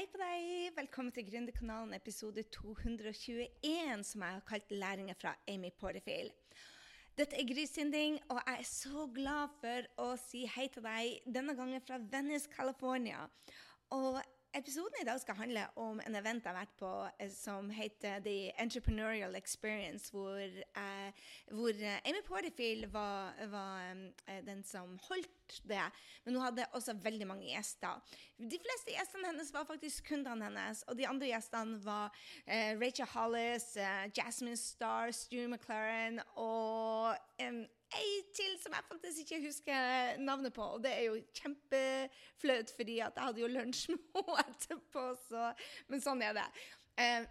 Hei på deg! Velkommen til Gründerkanalen episode 221, som jeg har kalt 'Læringer fra Amy Porterfield'. Dette er Gry Sinding, og jeg er så glad for å si hei til deg, denne gangen fra Venice, California. Og Episoden i dag skal handle om en event jeg har vært på eh, som heter The Entrepreneurial Experience, hvor, eh, hvor Amy Porterfield var, var eh, den som holdt det. Men hun hadde også veldig mange gjester. De fleste gjestene hennes var faktisk kundene hennes, og de andre gjestene var eh, Rachel Hollis, eh, Jasmine Starr, Stu McLaren og ei til som jeg faktisk ikke husker navnet på. Og det er jo kjempeflaut, fordi at jeg hadde jo lunsj med henne etterpå. Så, men sånn er det. Uh,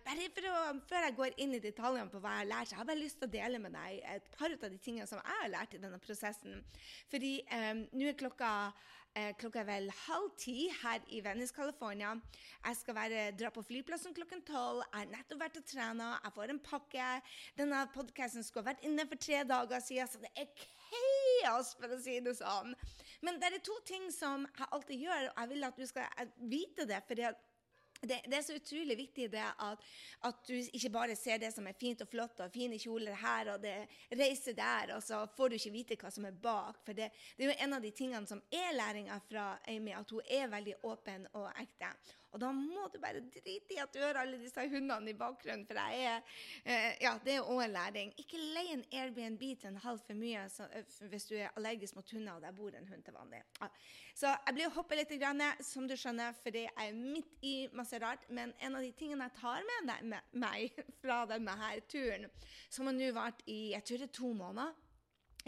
å, Før jeg går inn i detaljene på hva jeg har lært, så har jeg bare lyst til å dele med deg et par av de tingene som jeg har lært i denne prosessen. Fordi um, nå er klokka, uh, klokka er vel halv ti her i Venice, California. Jeg skal være, dra på flyplassen klokken tolv. Jeg har nettopp vært og trena. Jeg får en pakke. Denne podkasten skulle vært inne for tre dager siden, så det er kaos, for å si det sånn. Men det er to ting som jeg alltid gjør, og jeg vil at du skal vite det. fordi at det, det, er så utrolig viktig det at, at, du ikke bare ser det som er fint og flott og fine kjoler her og det reiser der, og så får du ikke vite hva som er bak. For det, det er jo en av de tingene som er læringa fra Amy, at hun er veldig åpen og ekte. Og da må du bare drite i at du hører alle disse hundene i bakgrunnen, for jeg er, eh, ja, det er òg læring. Ikke leie en Airbnb til en halv for mye så, eh, hvis du er allergisk mot hunder og der bor en hund til vanlig. Ja. Så jeg blir å hoppe litt, grann, som du skjønner, fordi jeg er midt i masse rart. Men en av de tingene jeg tar med meg fra denne her turen, som har nå vart i jeg tror det er to måneder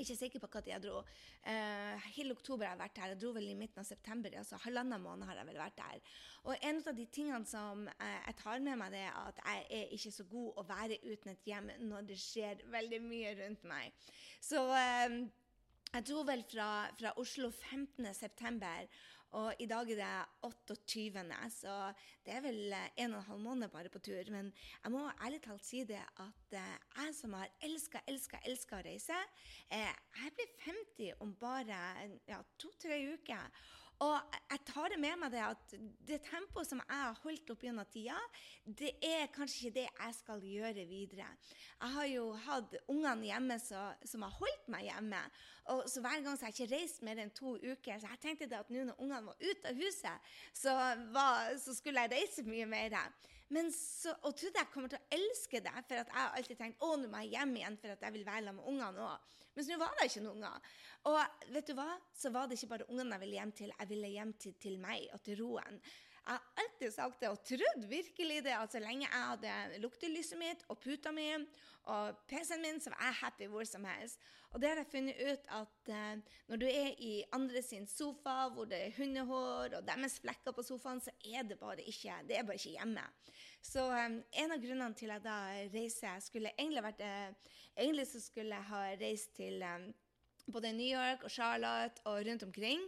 ikke sikker på når jeg dro. Uh, hele oktober har jeg vært her. Jeg dro vel i midten av september. altså Halvannen måned har jeg vel vært her. Og en av de tingene som uh, jeg tar med meg, det er at jeg er ikke så god å være uten et hjem når det skjer veldig mye rundt meg. Så uh, jeg dro vel fra, fra Oslo 15.9. Og i dag er det 28., så det er vel en og en halv måned bare på tur. Men jeg må ærlig talt si det at eh, jeg som har elska, elska, elska å reise eh, Jeg blir 50 om bare ja, to-tre uker. Og jeg tar det med meg det at det tempoet som jeg har holdt opp gjennom tida, det er kanskje ikke det jeg skal gjøre videre. Jeg har jo hatt ungene hjemme så, som har holdt meg hjemme. Og så hver gang så har jeg ikke reist mer enn to uker. Så jeg tenkte det at nå når ungene var ute av huset, så, var, så skulle jeg reise mye mer. Så, og trodde jeg kommer til å elske det, for jeg har alltid tenkt å, nå må jeg hjem igjen for at jeg vil være med ungene òg. Men nå var det ikke noen unger. Og vet du hva? Så var det ikke bare ungene jeg ville hjem til. Jeg ville hjem til, til meg og til roen. Jeg har alltid sagt det, og trodd virkelig det, at så lenge jeg hadde luktelyset mitt og puta mi og PC-en min, så var jeg happy hvor som helst. Og det har jeg funnet ut at eh, når du er i andre sin sofa, hvor det er hundehår og deres flekker på sofaen, så er det bare ikke det er bare ikke hjemme. Så eh, en av grunnene til at jeg reiser, skulle egentlig vært eh, Egentlig så skulle jeg ha reist til um, både New York og Charlotte og rundt omkring.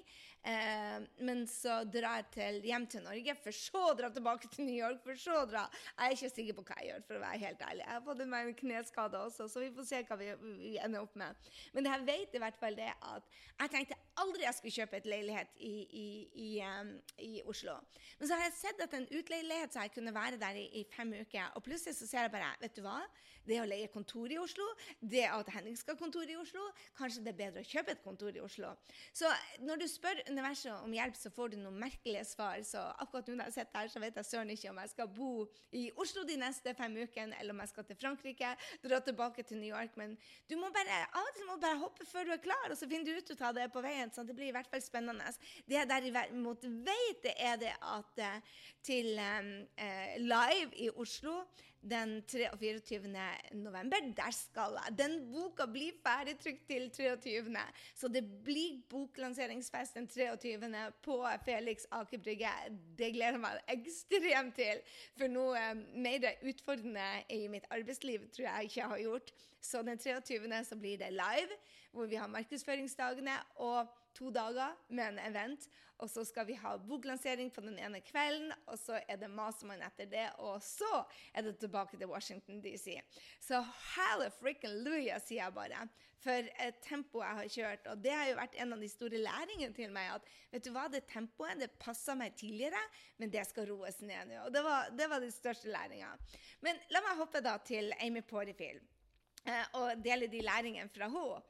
Eh, men så drar jeg hjem til Norge, for så å dra tilbake til New York. for så å dra. Jeg er ikke sikker på hva jeg gjør, for å være helt ærlig. Jeg har fått meg en kneskade også, så vi får se hva vi, vi, ender opp med. Men det jeg vet i hvert fall det at jeg tenkte aldri jeg skulle kjøpe et leilighet i, i, i, um, i Oslo. Men så har jeg sett at en utleilighet så jeg kunne være der i, fem uker, og plutselig så ser jeg bare vet du hva, det å leie kontor i Oslo, det at Henning skal ha kontor i Oslo, kanskje det er bedre å kjøpe et kontor i Oslo. Så når du spør universet om hjelp, så får du noen merkelige svar. Så akkurat nå når jeg sitter her, så vet jeg søren ikke om jeg skal bo i Oslo de neste fem ukene, eller om jeg skal til Frankrike, dra tilbake til New York. Men du må bare, av og til må bare hoppe før du er klar, og så finner du ut av det på veien. Så det blir i hvert fall spennende. Det jeg derimot vet, det er det at eh, til um, live i Oslo den 23. november, der skal jeg. Den boka blir ferdigtrykt til 23. Så det blir boklanseringsfest den 23. på Felix Aker Brygge. Det gleder jeg meg ekstremt til. For noe eh, mer utfordrende i mitt arbeidsliv tror jeg ikke jeg har gjort. Så den 23. så blir det live, hvor vi har markedsføringsdagene. og to dager med en event, og så skal vi ha boklansering på den ene kvelden, og så er det masemann etter det, og så er det tilbake til Washington DC. Så halleluja, sier jeg bare, for eh, tempoet jeg har kjørt. Og det har jo vært en av de store læringene til meg, at vet du hva, det tempoet det passa meg tidligere, men det skal roes ned nå. Og det var, det var den største læringa. Men la meg hoppe da til Amy Porterfield eh, og dele de læringene fra henne.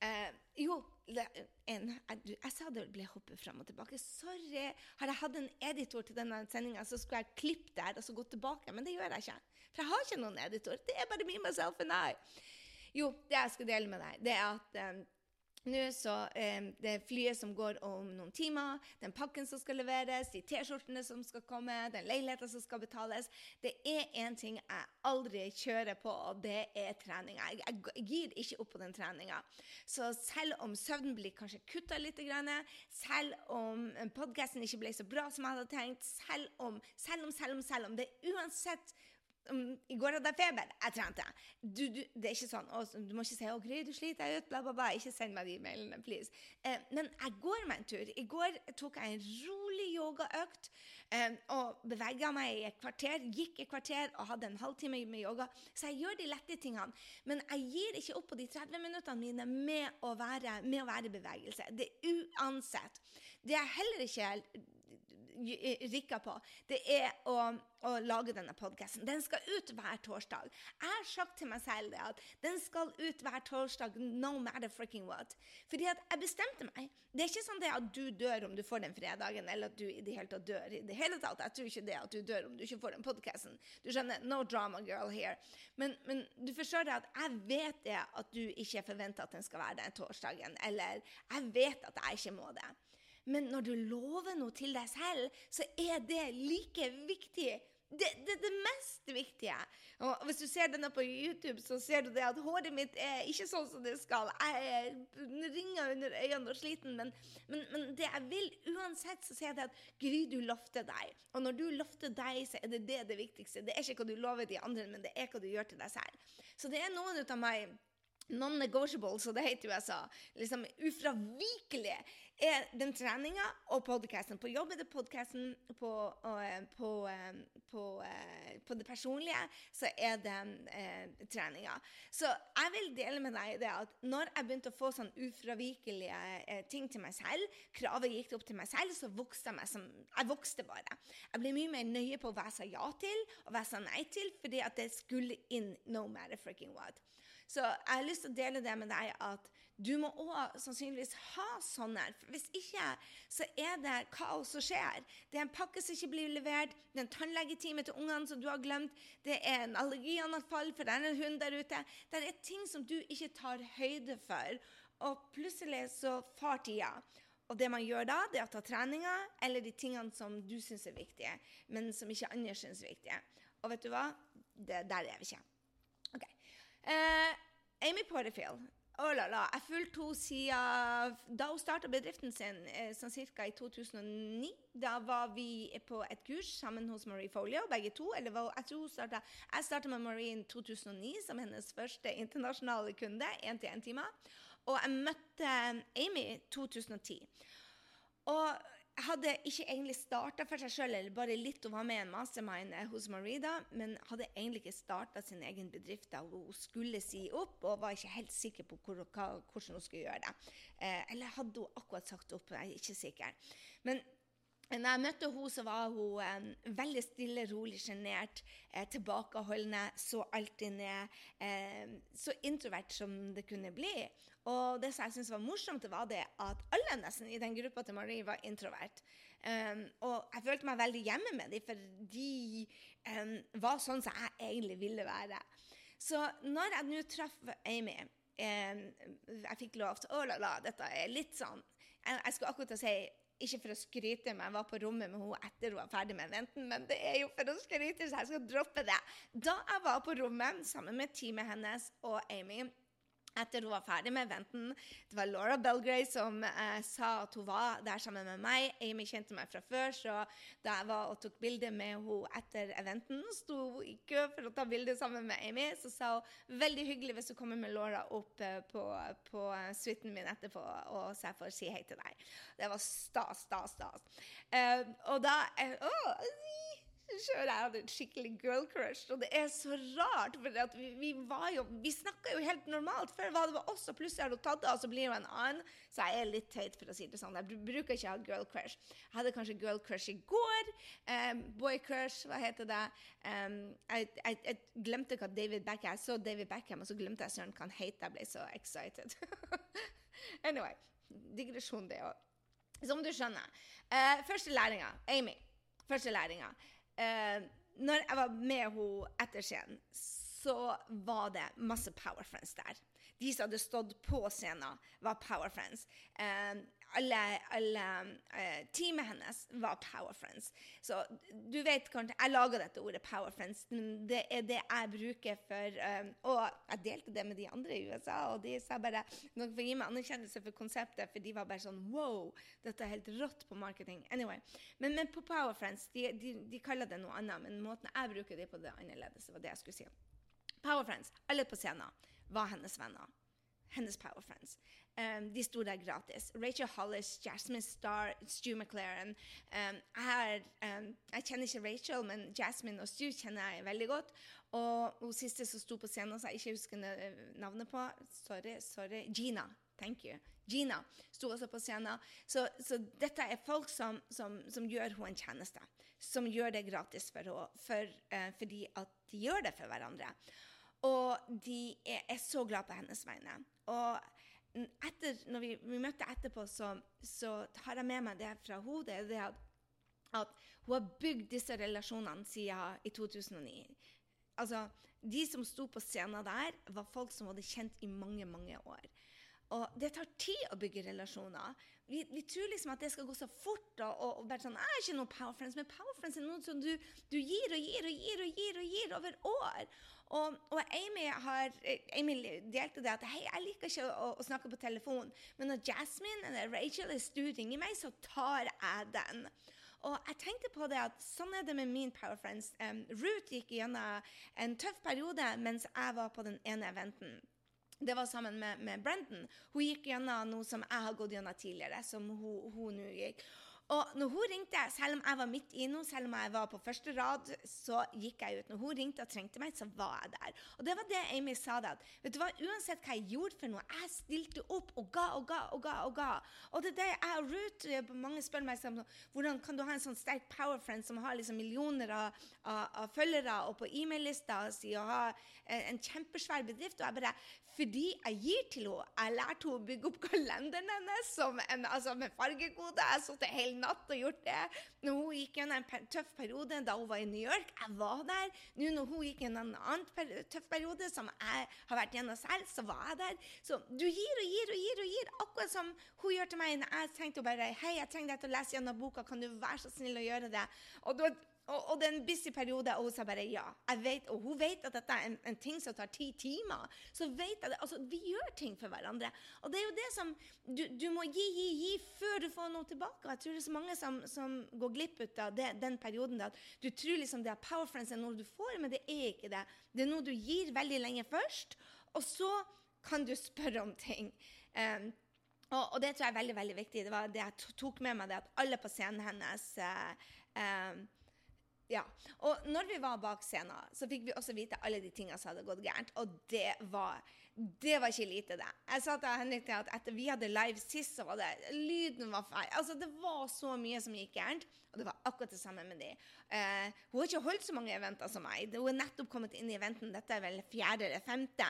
Eh, jo, en, jeg, jeg, sa det ble hoppet fram og tilbake. Sorry. Har jeg hatt en editor til denne sendinga, så skulle jeg klippet der og så gått tilbake. Men det gjør jeg ikke. For jeg har ikke noen editor. Det er bare me, myself and I. Jo, det jeg skal dele med deg, det er at um, nå så eh, Det er flyet som går om noen timer, den pakken som skal leveres, de T-skjortene som skal komme, den leiligheten som skal betales. Det er én ting jeg aldri kjører på, og det er treninga. Jeg, jeg, gir ikke opp på den treninga. Så selv om søvnen blir kanskje kutta litt, selv om podkasten ikke ble så bra som jeg hadde tenkt, selv om, selv om, selv om, selv om det uansett um, I går hadde jeg feber. Jeg trente. Du, du, det er ikke sånn Du må ikke si 'Å, Gry, du sliter ut', bla, bla, bla. Ikke send meg de mailene, please. Eh, men jeg går meg en tur. I går tok jeg en rolig yogaøkt eh, og bevega meg i et kvarter. Gikk et kvarter og hadde en halvtime med yoga. Så jeg gjør de lette tingene. Men jeg gir ikke opp på de 30 minuttene mine med å være, med å være i bevegelse. Det er uansett. Det er heller ikke rikka på, det er å, å lage denne podkasten. Den skal ut hver torsdag. Jeg har sagt til meg selv det at den skal ut hver torsdag no matter freaking what. Fordi at jeg bestemte meg. Det er ikke sånn det at du dør om du får den fredagen, eller at du i det hele tatt dør i det hele tatt. Jeg tror ikke det at du dør om du ikke får den podkasten. Du skjønner, no drama girl here. Men, men du forstår det at jeg vet det at du ikke forventer at den skal være der torsdagen, eller jeg vet at jeg ikke må det. Men når du lover noe til deg selv, så er det like viktig. Det er det, det, mest viktige. Og Hvis du ser denne på YouTube, så ser du det at håret mitt er ikke sånn som det skal. Jeg ringer under øynene og sliten, men, men, men, det jeg vil uansett, så sier jeg at Gry, du lovte deg. Og når du lovte deg, så er det det det viktigste. Det er ikke hva du lover de andre, men det er hva du gjør til deg selv. Så det er noen ut av meg non-negotiable, så det heter i USA. Liksom ufravikelig er den treninga og podkasten. På jobb er det podkasten, på, uh, på, uh, på, uh, på, det personlige så er det eh, treninga. Så jeg vil dele med deg det at når jeg begynte å få sånn ufravikelige ting til meg selv, kravet gikk opp til meg selv, så vokste jeg meg som Jeg vokste bare. Jeg ble mye mer nøye på hva jeg sa ja til, og hva jeg sa nei til, fordi at det skulle inn no matter freaking what. Så jeg har lyst til å dele det med deg at du må òg sannsynligvis ha sånne. For hvis ikke, så er det kaos som skjer. Det er en pakke som ikke blir levert, det er en tannlegetime til ungene som du har glemt, det er en allergianfall, for det er en hund der ute. Det er ting som du ikke tar høyde for, og plutselig så far tida. Og det man gjør da, det er å ta treninga eller de tingene som du syns er viktige, men som ikke andre syns er viktige. Og vet du hva? Det, der er vi ikke. Uh, Amy Porterfield Oh la la. Jeg fulgte henne siden da hun starta bedriften sin, eh, sånn ca. i 2009. Da var vi på et kurs sammen hos Marie Folio, begge to. Eller jeg tror hun startet, jeg starta med Marie i 2009 som hennes første internasjonale kunde. Én-til-én-timer. Og jeg møtte Amy i 2010. Og hadde ikke egentlig starta for seg sjøl, eller bare litt. Hun var med i en mastermind hos Marida, men hadde egentlig ikke starta sin egen bedrift da hun skulle si opp, og var ikke helt sikker på hvor, hva, hvordan hun skulle gjøre det. Eh, eller hadde hun akkurat sagt opp? Jeg er ikke sikker. Men når jeg møtte henne, så var hun eh, veldig stille, rolig, sjenert, eh, tilbakeholdende, så alltid ned. Eh, så introvert som det kunne bli. Og det som jeg syntes var morsomt, var det at alle nesten i den gruppa til Marie var introvert. Um, og jeg følte meg veldig hjemme med dem, for de um, var sånn som jeg egentlig ville være. Så når jeg nå traff Amy um, Jeg fikk lov til Å la la, dette er litt sånn Jeg, jeg skulle akkurat si ikke for å skryte, men jeg var på rommet med henne etter hun var ferdig med eventen, men det er jo for å skryte, så jeg skal droppe det. Da jeg var på rommet sammen med teamet hennes og Amy, etter hun var ferdig med eventen. Det var Laura Belgray som eh, sa at hun var der sammen med meg. Amy kjente meg fra før, så da jeg var og tok bilde med henne etter eventen, sto i kø for å ta bilde sammen med Amy, så sa hun veldig hyggelig hvis du kommer med Laura opp eh, på, på suiten min etterpå, og så jeg får si hei til deg. Det var stas, stas, stas. Eh, og da eh, å, sjøl jeg hadde et skikkelig girl crush. Og det er så rart, for vi, vi, jo Vi snakka jo helt normalt. Før var det var oss, og plutselig har hun tatt det, og så blir hun en annen. Så jeg er litt teit, for å si det sånn. Jeg bruker ikke å ha girl crush. Jeg hadde kanskje girl crush i går. Um, boy crush, hva heter det? Um, jeg, jeg, jeg, glemte hva David Beckham Jeg så David Beckham, og så glemte jeg søren hva han het. Jeg ble så excited. anyway. Digresjon, det òg. Som du skjønner. Uh, første læringa. Amy. Første læringa eh, når jeg var med henne etter scenen, så var det masse Power Friends der. De som hadde stått på scenen, var Power Friends. Eh, alle, alle uh, teamet hennes var Power Friends. Så du vet kanskje Jeg laga dette ordet Power Friends, men det er det jeg bruker for um, Og jeg delte det med de andre i USA, og de sa bare Noen får gi meg anerkjennelse for konseptet, for de var bare sånn Wow, dette er helt rått på marketing. Anyway. Men, men på Power Friends, de, de, de, kaller det noe annet, men måten jeg bruker det på, det annerledes. var det jeg skulle si. Power Friends, alle på scenen, var hennes venner hennes Power Friends. Um, de sto der gratis. Rachel Hollis, Jasmine Starr, Stu McLaren. Um, jeg, um, jeg, kjenner ikke Rachel, men Jasmine og Stu kjenner jeg veldig godt. Og hun siste som sto på scenen, som jeg ikke husker navnet på Sorry, sorry. Gina. Thank you. Gina sto også på scenen. Så, så dette er folk som, som, som, gjør henne en tjeneste. Som gjør det gratis for henne, for, uh, fordi at de gjør det for hverandre. Og de er, er så glad på hennes vegne. Og etter, når vi, vi møtte etterpå, så, så, har jeg med meg det fra hodet. det at, at hun har bygd disse relasjonene siden i 2009. Altså, De som sto på scenen der, var folk som hadde kjent i mange, mange år. Og det tar tid å bygge relasjoner. Vi, vi tror liksom at det skal gå så fort. og, og, og bare sånn, jeg er ikke noe power friends, Men power friends er noe som du, du gir og gir og gir og gir, og gir over år. Og, og Amy, har, Amy, delte det at hei, jeg liker ikke å, å, snakke på telefon, men når Jasmine eller Rachel eller Stu ringer meg, så tar jeg den. Og jeg tenkte på det at sånn er det med min Power Friends. Um, Ruth gikk gjennom en tøff periode mens jeg var på den ene eventen. Det var sammen med, med Brendan. Hun gikk gjennom noe som jeg har gått gjennom tidligere. som hun nå gikk. Og når hun ringte, selv om jeg var midt i noe, selv om jeg var på første rad, så gikk jeg ut. Når hun ringte og trengte meg, så var jeg der. Og det var det Amy sa. da. Vet du hva, Uansett hva jeg gjorde for noe, jeg stilte opp og ga og ga og ga. Og ga. Og det er det jeg og Ruth eh, Mange spør meg sånn, hvordan kan du ha en sånn sterk power friend som har liksom millioner av, av, av følgere og på e-mail-lista si og har en, en kjempesvær bedrift. Og jeg bare fordi jeg gir til henne. Jeg lærte henne å bygge opp kalenderen hennes en, altså med fargekode. Jeg satt hele natt og gjort det. Når hun gikk gjennom en tøff periode da hun var i New York, jeg var der. Nå når hun gikk gjennom en annen tøff periode som jeg har vært gjennom selv, så var jeg der. Så du gir og gir og gir og gir, akkurat som hun gjør til meg. når Jeg tenkte bare Hei, jeg trenger deg til å lese gjennom boka, kan du være så snill å gjøre det? Og da og, og, det er en busy periode, og hun sa bare ja. Jeg vet, og hun vet at dette er en, en ting som tar ti timer. Så vet jeg det. Altså, vi gjør ting for hverandre. Og det er jo det som Du, du må gi, gi, gi før du får noe tilbake. Og Jeg tror det er så mange som, som går glipp ut av det, den perioden. at Du tror liksom det er power friends er noe du får, men det er ikke det. Det er noe du gir veldig lenge først, og så kan du spørre om ting. Um, og, og, det tror jeg er veldig veldig viktig. Det var det jeg tok med meg, det at alle på scenen hennes uh, um, ja. Og når vi var bak scenen, så fikk vi også vite alle de tingene som hadde gått gærent. Og det var, det var ikke lite, det. Jeg sa til Henrik at etter vi hadde live sist, så var det Lyden var feil. Altså, det var så mye som gikk gærent. Og det var akkurat det samme med de. Uh, hun har ikke holdt så mange eventer som meg. Hun er nettopp kommet inn i eventen. Dette er vel fjerde eller femte.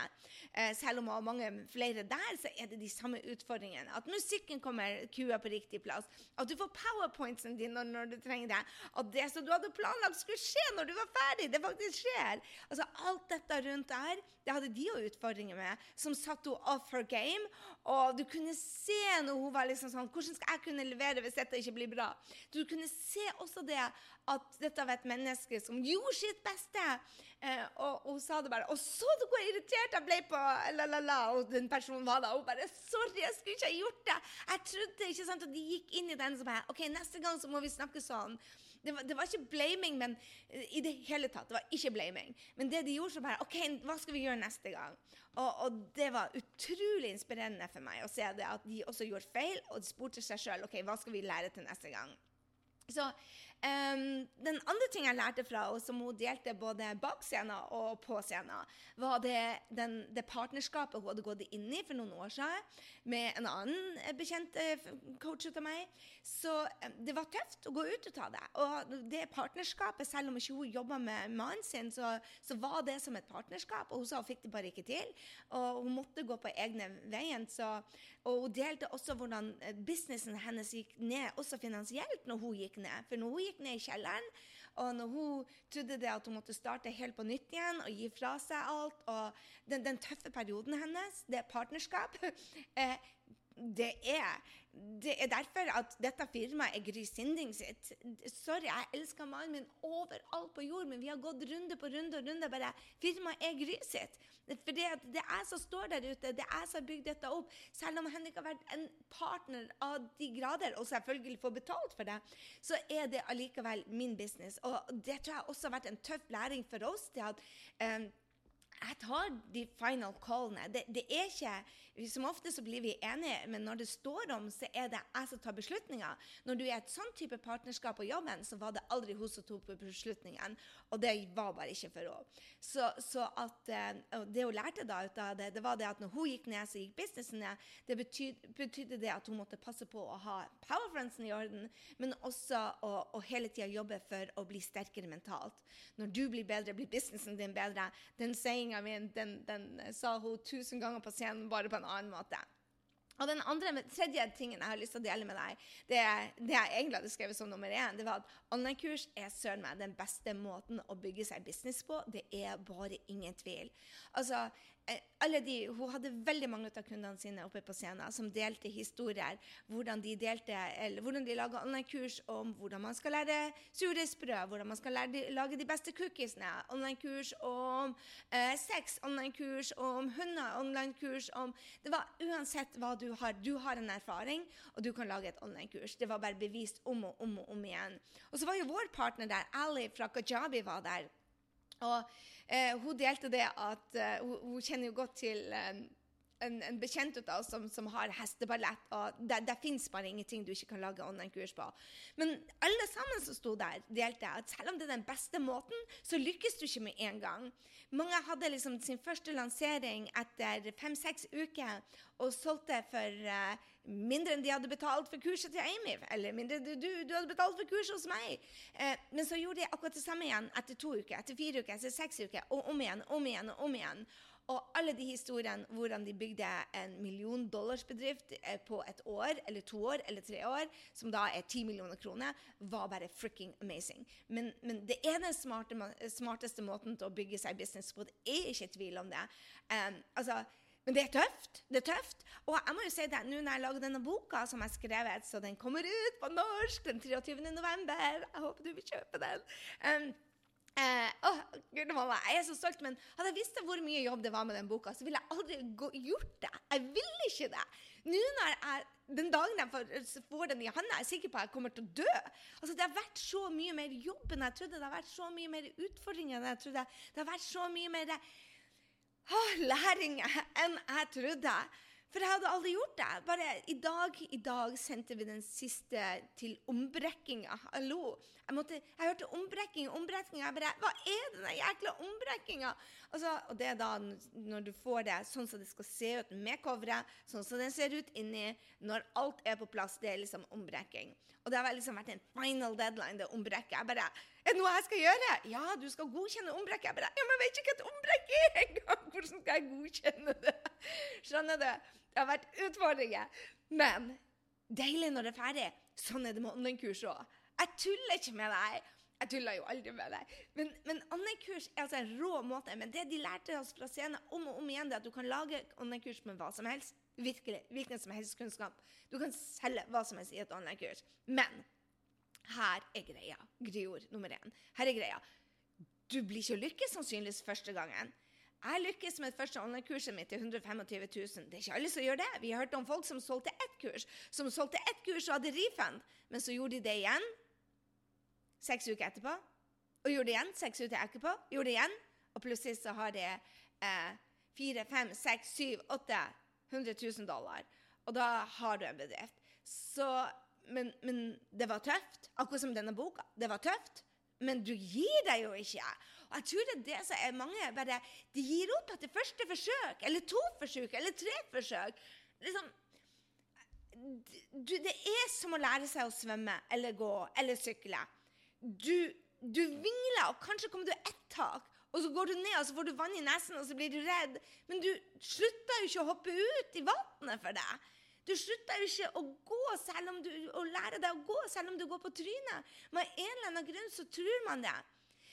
Uh, selv om hun har mange flere der, så er det de samme utfordringene. At musikken kommer kua på riktig plass. At du får powerpointsen din når, når, du trenger det. At det som du hadde planlagt skulle skje når du var ferdig, det faktisk skjer. Altså Alt dette rundt der, det hadde de jo utfordringer med, som satte henne off her game. Og du kunne se når hun var liksom sånn Hvordan skal jeg kunne levere hvis dette ikke blir bra? Du kunne se se også det at dette var et menneske som gjorde sitt beste. Eh, og, og hun sa det bare. Og så du hvor irritert jeg ble på la-la-la, og den personen var da. Hun bare 'Sorry, jeg skulle ikke ha gjort det.' Jeg trodde ikke sant, at de gikk inn i den som bare 'OK, neste gang så må vi snakke sånn.' Det var, det var, ikke blaming men, uh, i det hele tatt. Det var ikke blaming. Men det de gjorde, så bare OK, hva skal vi gjøre neste gang? Og, og, det var utrolig inspirerende for meg å se det at de også gjorde feil, og de spurte seg sjøl OK, hva skal vi lære til neste gang. Så Um, den andre ting jeg lærte fra henne, som hun delte både bak scenen og på scenen, var det, den, det partnerskapet hun hadde gått inn i for noen år siden med en annen bekjent eh, coach av meg. Så det var tøft å gå ut av det. Og det partnerskapet, selv om ikke hun jobba med mannen sin, så, så, var det som et partnerskap. Og hun sa hun fikk det bare ikke til. Og hun måtte gå på egne veien. Så, og hun delte også hvordan eh, businessen hennes gikk ned, også finansielt, når hun gikk ned. For når hun gikk ned i kjelleren. Og når hun trodde det at hun måtte starte helt på nytt igjen og gi fra seg alt, og den, den tøffe perioden hennes, det partnerskap eh, det er, det er derfor at dette firmaet er Grysinding sitt. Sorry, jeg elsker mannen min overalt på jord, men vi har gått runde på runde og runde. bare Firmaet er Gry sitt. For det, det er jeg som står der ute, det er jeg som har bygd dette opp. Selv om Henrik har vært en partner av de grader, og selvfølgelig får betalt for det, så er det allikevel min business. Og det tror jeg også har vært en tøff læring for oss. til at um, jeg tar de final callene. Det, det, er ikke Som ofte så blir vi enige, men når det står om, så er det jeg som tar beslutninga. Når du er et sånn type partnerskap på jobben, så var det aldri hun som tok beslutningen. Og det var bare ikke for henne. Så, så at, uh, det hun lærte da ut av det, det var det at når hun gikk ned, så gikk businessen ned. Det betydde, betydde det at hun måtte passe på å ha powerfriendsen i orden, men også å, å hele tida jobbe for å bli sterkere mentalt. Når du blir bedre, blir businessen din bedre. Den sayinga min, mi den, den, sa hun tusen ganger på scenen, bare på en annen måte. Og den andre, tredje tingen jeg har lyst til å dele med deg, det, det jeg egentlig hadde skrevet som nummer én, det var at online-kurs er søren meg den beste måten å bygge seg business på. Det er bare ingen tvil. Altså, Eh, alle de, Hun hadde veldig mange av kundene sine oppe på scenen som delte historier. Hvordan de delte, eller hvordan de laga online-kurs om hvordan man skal lære surdeigsbrød, hvordan man skal lære, lage de beste cookiesene. Online-kurs om eh, sex, online-kurs om hunder, online-kurs om det var Uansett hva du har, du har en erfaring, og du kan lage et online-kurs. Det var bare bevist om og om og om igjen. Og så var jo vår partner der, Ali fra Kajabi, var der. Og Eh, hun delte det at uh, hun, hun, kjenner jo godt til eh, en, en, bekjent av oss som, som har hesteballett, og det, det fins bare ingenting du ikke kan lage online-kurs på. Men alle sammen som sto der, delte at selv om det er den beste måten, så lykkes du ikke med en gang. Mange hadde liksom sin første lansering etter fem-seks uker og solgte for uh, mindre enn de hadde betalt for kurset til Amy, eller mindre enn du, du hadde betalt for kurset hos meg. Uh, men så gjorde de akkurat det samme igjen etter to uker, etter fire uker, etter seks uker, og om igjen, om igjen om igjen. Og alle de historiene hvordan de bygde en million dollars bedrift eh, på et år, eller to år, eller tre år, som da er ti millioner kroner, var bare freaking amazing. Men, men det er den smarte, smarteste måten til å bygge seg business på. Det er ikke tvil om det. Um, altså, men det er tøft. det er tøft. Og jeg må jo si det, nå når jeg lager denne boka som jeg skrevet, så den kommer ut på norsk den 23. november. Jeg håper du vil kjøpe den. Um, uh, oh, Gud, mamma, jeg er så stolt, men hadde jeg visst hvor mye jobb det var med den boka, så ville jeg aldri gjort det. Jeg vil ikke det. Nå når jeg, Den dagen jeg får, får den i hånda, er jeg sikker på at jeg kommer til å dø. Altså, Det har vært så mye mer jobb enn jeg trodde. Det har vært så mye mer utfordringer enn jeg trodde. Det har vært så mye mer læring enn jeg trodde. For jeg hadde aldri gjort det. Bare i dag, i dag sendte vi den siste til ombrekkinga. Hallo. Jeg, måtte, jeg hørte ombrekking, ombrekking. Jeg bare Hva er denne jækla ombrekkinga? Altså, og det er da når du får det sånn som det skal se ut med coveret, sånn som den ser ut inni, når alt er på plass. Det er liksom ombrekking. Og det har liksom vært en final deadline, det ombrekket. Jeg bare Er det noe jeg skal gjøre? Ja, du skal godkjenne ombrekket. Jeg bare Ja, men jeg vet ikke hva et ombrekk er engang! Hvordan skal jeg godkjenne det? Skjønner du? Det har vært utfordringer. Men deilig når det er ferdig. Sånn er det med online-kurs òg. Jeg tuller ikke med deg. Jeg tuller jo aldri med deg. Men, men online-kurs er altså en rå måte. Men det de lærte oss fra scenen om og om igjen, det er at du kan lage online-kurs med hva som helst. Virkelig. Hvilken som helst kunnskap. Du kan selge hva som helst i et online-kurs. Men Her er greia. Griord nummer én. Her er greia. Du blir ikke lykkes sannsynligvis første gangen. Jeg lykkes med første online-kurset mitt til 125 000. Det er ikke alle som gjør det. Vi har hørt om folk som solgte ett kurs, som solgte ett kurs og hadde refund, men så gjorde de det igjen seks uker etterpå. Og gjorde det igjen seks uker etterpå. Gjorde det igjen. Og plutselig så har de eh, 4, 5, 6, 7, 8 100 000 dollar. Og da har du en bedrift. Så, men, men det var tøft. Akkurat som denne boka. Det var tøft. Men du gir deg jo ikke. Og jeg tror det er det som er mange bare, De gir opp etter første forsøk, eller to forsøk, eller tre forsøk. Liksom, du, det er som å lære seg å svømme eller gå eller sykle. Du, du vingler, og kanskje kommer du ett tak, og så går du ned og så får du vann i nesen og så blir du redd. Men du slutter jo ikke å hoppe ut i vannet for det. Du slutter ikke å gå selv om du, å lære deg å gå selv om du går på trynet. Av en eller annen grunn så tror man det.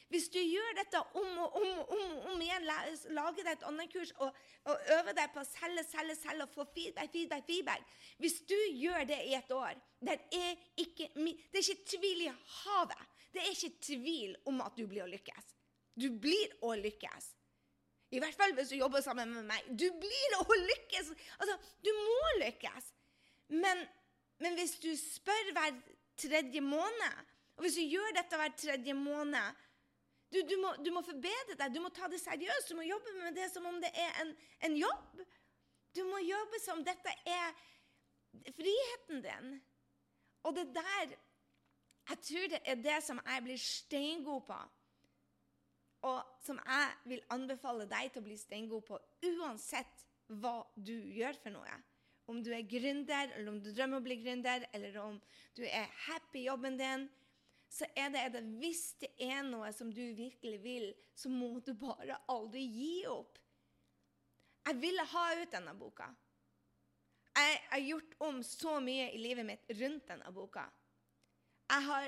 Hvis du gjør dette om og om og om, om igjen, lager deg et online-kurs og, og, øver deg på å selge, selge, selge og få feedback, feedback, feedback Hvis du gjør det i et år Det er ikke, det er ikke tvil i havet. Det er ikke tvil om at du blir å lykkes. Du blir å lykkes. I hvert fall hvis du jobber sammen med meg. Du blir å lykkes! Altså, du må lykkes. Men, men hvis du spør hver tredje måned, og hvis du gjør dette hver tredje måned du, du, må, du, må, forbedre deg, du må ta det seriøst. Du må jobbe med det som om det er en, en jobb. Du må jobbe som dette er friheten din. Og det der Jeg tror det er det som jeg blir steingod på. Og som jeg vil anbefale deg til å bli steingod på uansett hva du gjør for noe. Om du er gründer, eller om du drømmer om å bli gründer, eller om du er happy i jobben din, så er det, det hvis det er noe som du virkelig vil, så må du bare aldri gi opp. Jeg ville ha ut denne boka. Jeg har gjort om så mye i livet mitt rundt denne boka. Jeg, har,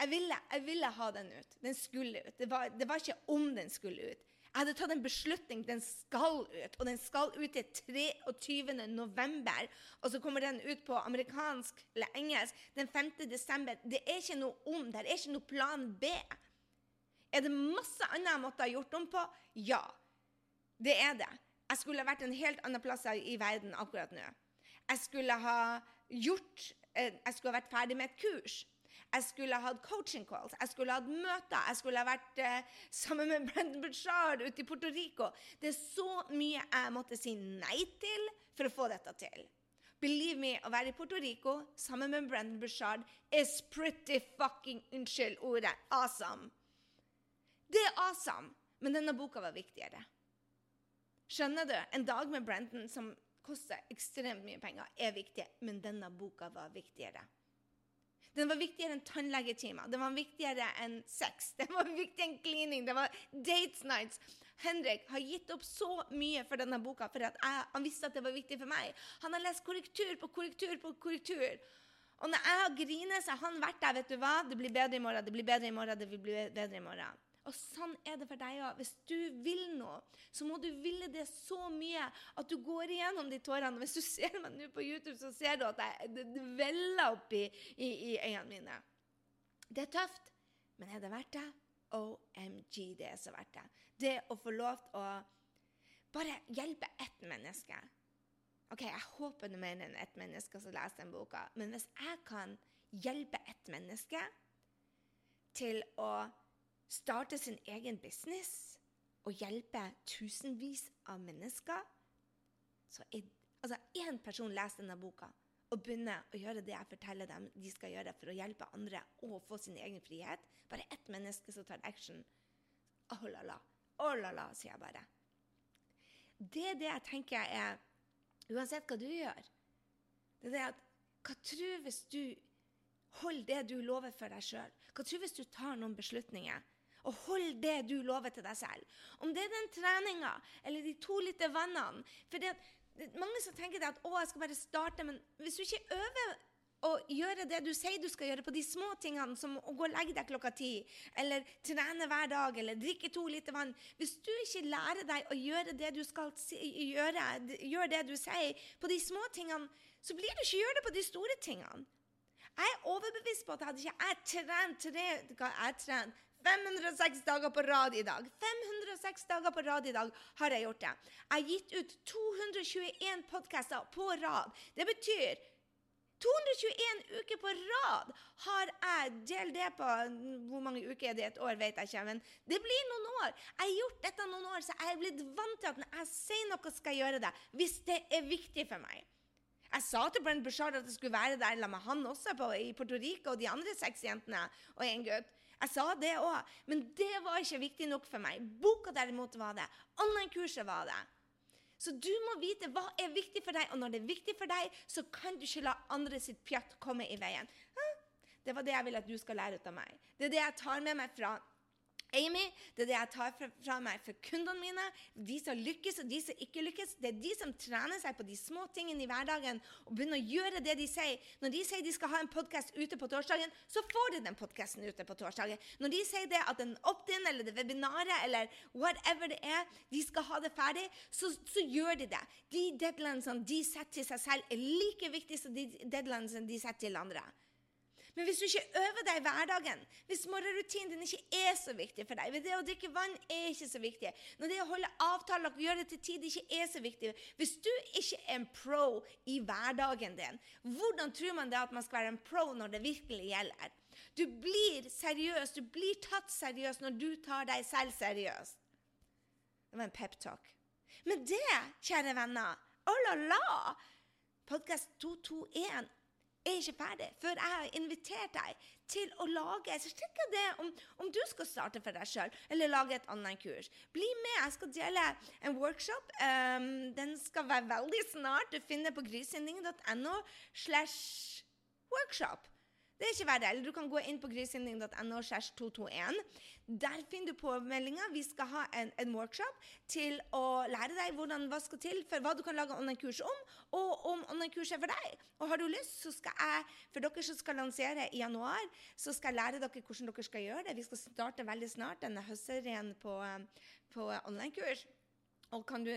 jeg, ville, jeg ville, ha den ut. Den skulle ut. Det var, det var ikke om den skulle ut. Jeg hadde tatt en beslutning. Den skal ut. Og den skal ut til 23. november. Og så kommer den ut på amerikansk eller engelsk den 5. desember. Det er ikke noe om. Det er ikke noe plan B. Er det masse annet jeg måtte ha gjort om på? Ja. Det er det. Jeg skulle ha vært en helt annen plass i verden akkurat nå. Jeg skulle ha gjort eh, Jeg skulle ha vært ferdig med et kurs. Jeg skulle ha hatt coaching calls, jeg skulle ha hatt møter, jeg skulle ha vært eh, sammen med Brendan Bouchard ute i Puerto Rico. Det er så mye jeg måtte si nei til for å få dette til. Believe me, å være i Puerto Rico sammen med Brendan Bouchard is pretty fucking Unnskyld ordet awesome. Det er awesome, men denne boka var viktigere. Skjønner du? En dag med Brendan som koster ekstremt mye penger, er viktig, men denne boka var viktigere. Den var viktigere enn tannlegetimer. Den var viktigere enn sex. Den var viktigere enn cleaning. Det var dates nights. Henrik har gitt opp så mye for denne boka for at jeg, han visste at det var viktig for meg. Han har lest korrektur på korrektur på korrektur. Og når jeg har grinet, så har han vært der. vet du hva? Det blir bedre i morgen, det blir bedre i morgen, det blir bedre i morgen. Og sånn er det for deg òg. Hvis du vil noe, så må du ville det så mye at du går igjennom de tårene. Hvis du ser meg nå på YouTube, så ser du at jeg, det, det i, i, i øynene mine. Det er tøft, men er det verdt det? OMG, det er så verdt det. Det å få lov til å bare hjelpe ett menneske. Ok, Jeg håper det er mer enn ett menneske som leser den boka, men hvis jeg kan hjelpe ett menneske til å starte sin egen business og hjelpe tusenvis av mennesker Så er, altså én person leser denne boka og begynner å gjøre det jeg forteller dem de skal gjøre for å hjelpe andre og få sin egen frihet. Bare ett menneske som tar action. Oh la la. Oh la la, sier jeg bare. Det er det jeg tenker er Uansett hva du gjør. Det er det at Hva tror hvis du holder det du lover for deg sjøl? Hva tror hvis du tar noen beslutninger? Og hold det du lover til deg selv. Om det er den treninga eller de to liter vannene for det, det er Mange som tenker at å, jeg skal bare starte, men hvis du ikke øver å gjøre det du sier du skal gjøre på de små tingene, som å gå og legge deg klokka ti, eller trene hver dag, eller drikke to liter vann Hvis du ikke lærer deg å gjøre det du skal gjøre, gjør det du sier på de små tingene, så blir du ikke gjøre det på de store tingene. Jeg er overbevist på at hadde ikke jeg trent tre jeg trent 506 dager på rad i dag. 506 dager på rad i dag har jeg gjort det. Jeg har gitt ut 221 podkaster på rad. Det betyr 221 uker på rad har jeg delt det på Hvor mange uker er det i et år, vet jeg ikke. Men det blir noen år. Jeg har gjort dette noen år, så jeg er blitt vant til at når jeg sier noe, skal jeg gjøre det. Hvis det er viktig for meg. Jeg sa til Brent Bushard at jeg skulle være der sammen med han også på, i Puerto Rico og de andre seks jentene og en gutt. Jeg sa det òg, men det var ikke viktig nok for meg. Boka derimot var det. Online-kurset var det. Så du må vite hva er viktig for deg, og når det er viktig for deg, så kan du ikke la andre sitt pjatt komme i veien. Det var det jeg vil at du skal lære ut av meg. Det er det jeg tar med meg fra Amy, det er det jeg tar fra, fra, meg for kundene mine. De som lykkes, og de som ikke lykkes. Det er de som trener seg på de små tingene i hverdagen og begynner å gjøre det de sier. Når de sier de skal ha en podkast ute på torsdagen, så får de den podkasten ute på torsdagen. Når de sier det at en opt-in eller det webinaret eller whatever det er, de skal ha det ferdig, så, så gjør de det. De deadlinesene de setter til seg selv, er like viktige som de deadlinesene de setter til andre. Men hvis du ikke øver deg i hverdagen, hvis morgenrutinen din ikke er så viktig for deg, det å drikke vann er ikke så viktig, når det å holde avtaler og gjøre det til tid ikke er så viktig Hvis du ikke er en pro i hverdagen din, hvordan tror man det at man skal være en pro når det virkelig gjelder? Du blir seriøs, du blir tatt seriøst når du tar deg selv seriøst. Det var en peptalk. Men det, kjære venner, oh la la! Podkast 221 er ikke ferdig før jeg har invitert deg til å lage så sjekk det om, om du skal starte for deg sjøl eller lage et annet kurs. Bli med. Jeg skal dele en workshop. Um, den skal være veldig snart. Du finner på grisinding.no slash workshop. Det er ikke verre. Eller du kan gå inn på grisinding.no 221. Der finner du påmeldinga. Vi skal ha en, en, workshop til å lære deg hvordan, hva skal til for hva du kan lage online-kurs om, og om online-kurs er for deg. Og har du lyst, så skal jeg, for dere som skal lansere i januar, så skal jeg lære dere hvordan dere skal gjøre det. Vi skal starte veldig snart denne høstserien på, på online-kurs. Og kan du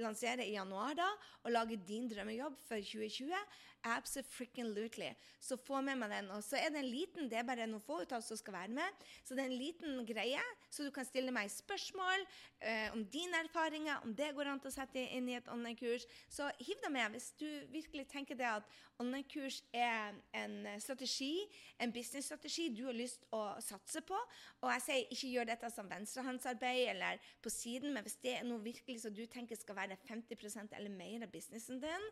lansere i januar da, og lage din drømmejobb for 2020? Absolutely. Så få med meg den. Og så er det en liten det er bare noen få ut av oss som skal være med. Så det er en liten greie, så du kan stille meg spørsmål eh, om dine erfaringer, om det går an å sette inn i et online-kurs. Så hiv deg med hvis du virkelig tenker det at online-kurs er en strategi, en businessstrategi du har lyst å satse på. Og jeg sier ikke gjør dette som venstrehåndsarbeid eller på siden, men hvis det er noe virkelig som du tenker skal være 50% eller mer av businessen din,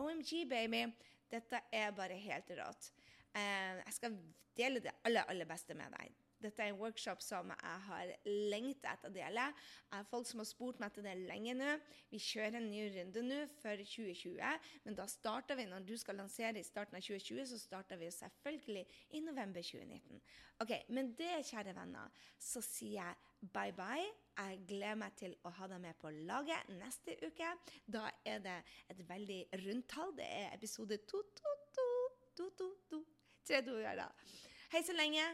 OMG, baby. Dette er bare helt rått. Uh, jeg skal dele det aller, aller beste med deg. Dette er en workshop som jeg har lengta etter å dele. Jeg har folk som har spurt meg etter det lenge nå. Vi kjører en ny runde nå for 2020, men da starter vi når du skal lansere i starten av 2020, så starter vi selvfølgelig i november 2019. Ok, Men det, kjære venner, så sier jeg bye bye. Jeg gleder meg til å ha deg med på laget neste uke. Da er det et veldig rundt tall. Det er episode to, to, to, to, to, to. Tre to, ja da. Hei så lenge.